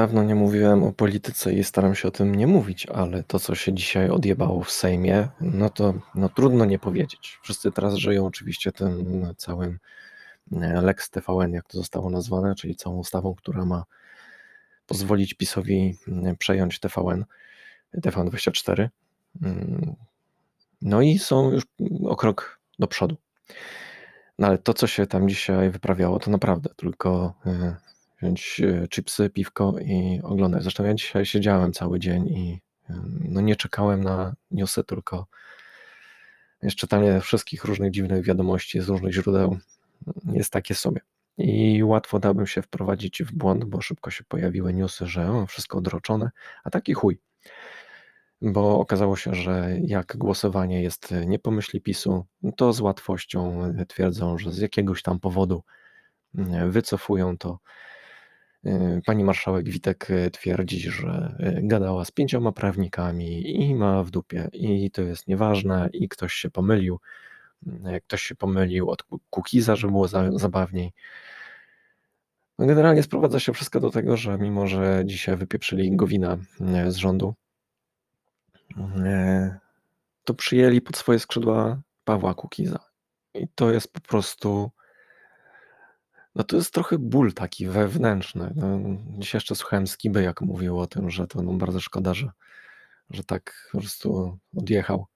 dawno nie mówiłem o polityce i staram się o tym nie mówić, ale to, co się dzisiaj odjebało w Sejmie, no to no, trudno nie powiedzieć. Wszyscy teraz żyją oczywiście tym całym e, Lex TVN, jak to zostało nazwane, czyli całą ustawą, która ma pozwolić PiSowi e, przejąć TVN, TVN24. Mm, no i są już o krok do przodu. No ale to, co się tam dzisiaj wyprawiało, to naprawdę tylko e, wziąć e, chipsy, piwko i oglądać. Zresztą ja dzisiaj siedziałem cały dzień i no nie czekałem na newsy, tylko czytanie wszystkich różnych dziwnych wiadomości z różnych źródeł jest takie sobie. I łatwo dałbym się wprowadzić w błąd, bo szybko się pojawiły newsy, że wszystko odroczone, a taki chuj. Bo okazało się, że jak głosowanie jest nie po myśli PiSu, to z łatwością twierdzą, że z jakiegoś tam powodu wycofują to pani marszałek Witek y, twierdzi, że y, gadała z pięcioma prawnikami i ma w dupie, i to jest nieważne, i ktoś się pomylił. Ktoś się pomylił od Kukiza, że było za, zabawniej. No generalnie sprowadza się wszystko do tego, że mimo, że dzisiaj wypieprzyli Gowina z rządu, to przyjęli pod swoje skrzydła Pawła Kukiza. I to jest po prostu no to jest trochę ból taki wewnętrzny. No, dzisiaj jeszcze słuchałem Skiby, jak mówił o tym, że to no, bardzo szkoda, że, że tak po prostu odjechał.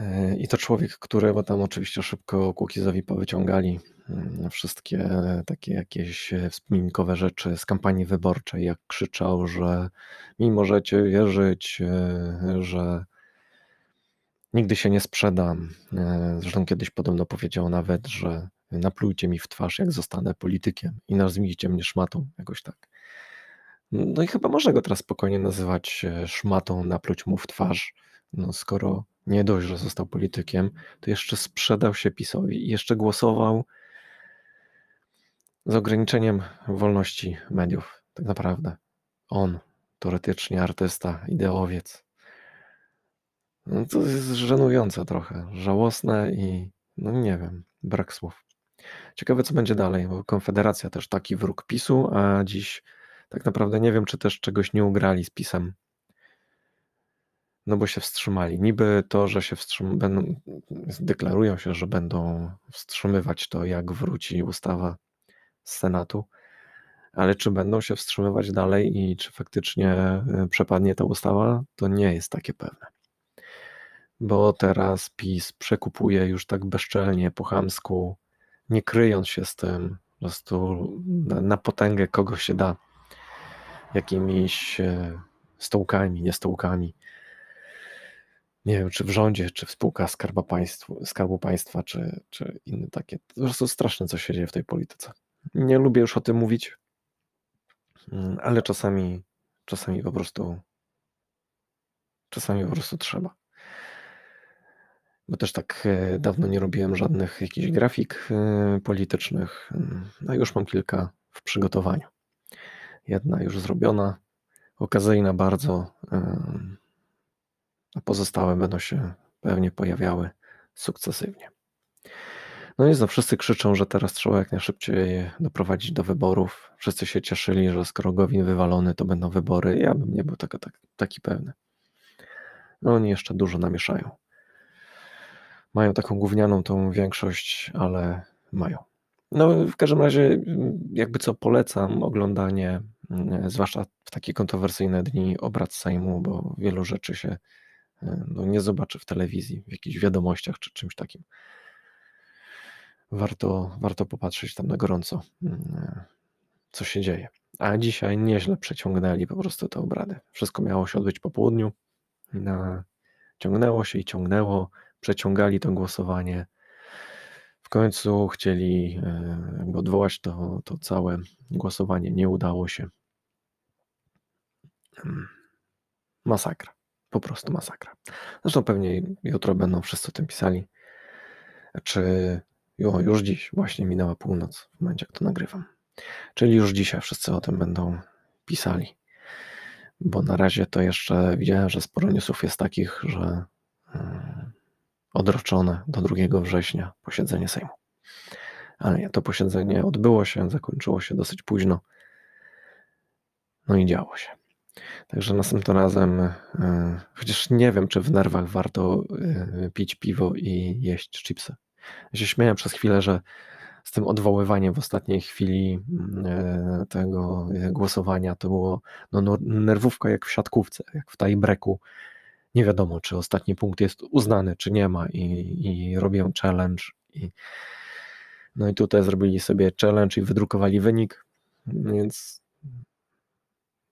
E, I to człowiek, który, bo tam oczywiście szybko Kukizowi powyciągali mm, wszystkie takie jakieś wspominkowe rzeczy z kampanii wyborczej, jak krzyczał, że mi możecie wierzyć, e, że nigdy się nie sprzedam. E, zresztą kiedyś podobno powiedział nawet, że naplujcie mi w twarz, jak zostanę politykiem i nazwijcie mnie szmatą, jakoś tak. No i chyba można go teraz spokojnie nazywać e, szmatą, napluć mu w twarz, no skoro nie dość, że został politykiem, to jeszcze sprzedał się PiSowi i jeszcze głosował z ograniczeniem wolności mediów, tak naprawdę. On, teoretycznie artysta, ideowiec. No to jest żenujące trochę, żałosne i no nie wiem, brak słów. Ciekawe, co będzie dalej, bo Konfederacja też taki wróg PiSu, a dziś tak naprawdę nie wiem, czy też czegoś nie ugrali z PiSem. No bo się wstrzymali. Niby to, że się wstrzym... będą, deklarują się, że będą wstrzymywać to, jak wróci ustawa z Senatu, ale czy będą się wstrzymywać dalej i czy faktycznie e, przepadnie ta ustawa, to nie jest takie pewne. Bo teraz PiS przekupuje już tak bezczelnie, po chamsku nie kryjąc się z tym, po prostu na, potęgę kogo się da, jakimiś e, stołkami, nie stołkami. Nie wiem, czy w rządzie, czy w spółkach Skarbu Państwa, czy, czy inne takie. To po prostu straszne, co się dzieje w tej polityce. Nie lubię już o tym mówić, mm, ale czasami, czasami po prostu, czasami po prostu trzeba bo też tak e, dawno nie robiłem żadnych jakichś grafik e, politycznych, a już mam kilka w przygotowaniu. Jedna już zrobiona, okazyjna bardzo, a pozostałe będą się pewnie pojawiały sukcesywnie. No i za wszyscy krzyczą, że teraz trzeba jak najszybciej doprowadzić do wyborów. Wszyscy się cieszyli, że skoro Gowin wywalony, to będą wybory. Ja bym nie był tak, tak, taki pewny. No oni jeszcze dużo namieszają. Mają taką gównianą tą większość, ale mają. No, w każdym razie, jakby co polecam oglądanie, mm, zwłaszcza w takie kontrowersyjne dni obrad Sejmu, bo wielu rzeczy się e, no, nie zobaczy w telewizji, w jakichś wiadomościach czy czymś takim. Warto, warto popatrzeć tam na gorąco, mm, co się dzieje. A dzisiaj nieźle przeciągnęli po prostu te obrady. Wszystko miało się odbyć po południu. Ciągnęło się i ciągnęło przeciągali to głosowanie. W końcu chcieli e, jakby odwołać to, to całe głosowanie. Nie udało się. Hmm. Masakra. Po prostu masakra. Zresztą pewnie jutro będą wszyscy o tym pisali. Czy już dziś, właśnie minęła północ, w momencie jak to nagrywam. Czyli już dzisiaj wszyscy o tym będą pisali. Bo na razie to jeszcze widziałem, że sporo newsów jest takich, że hmm, odroczone do 2 września posiedzenie Sejmu. Ale to posiedzenie odbyło się, zakończyło się dosyć późno. No i działo się. Także następnym razem, e, chociaż nie wiem, czy w nerwach warto e, pić piwo i jeść chipsy. Ja się przez chwilę, że z tym odwoływaniem w ostatniej chwili mm, e, tego głosowania to było no, no, nerwówka jak w siatkówce, jak w tiebreaku. Nie wiadomo, czy ostatni punkt jest uznany, czy nie ma, i, i robią challenge. I, no i tutaj zrobili sobie challenge i wydrukowali wynik, więc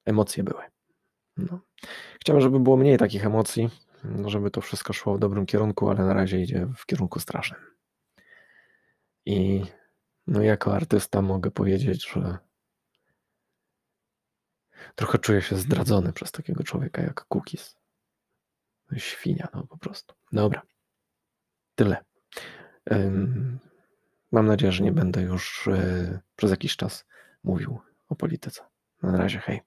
emocje były. No. Chciałem, żeby było mniej takich emocji, żeby to wszystko szło w dobrym kierunku, ale na razie idzie w kierunku strasznym. I no jako artysta mogę powiedzieć, że trochę czuję się zdradzony przez takiego człowieka jak Cookies. Świnia, no po prostu. Dobra. Tyle. Mam nadzieję, że nie będę już e, przez jakiś czas mówił o polityce. Na razie, hej.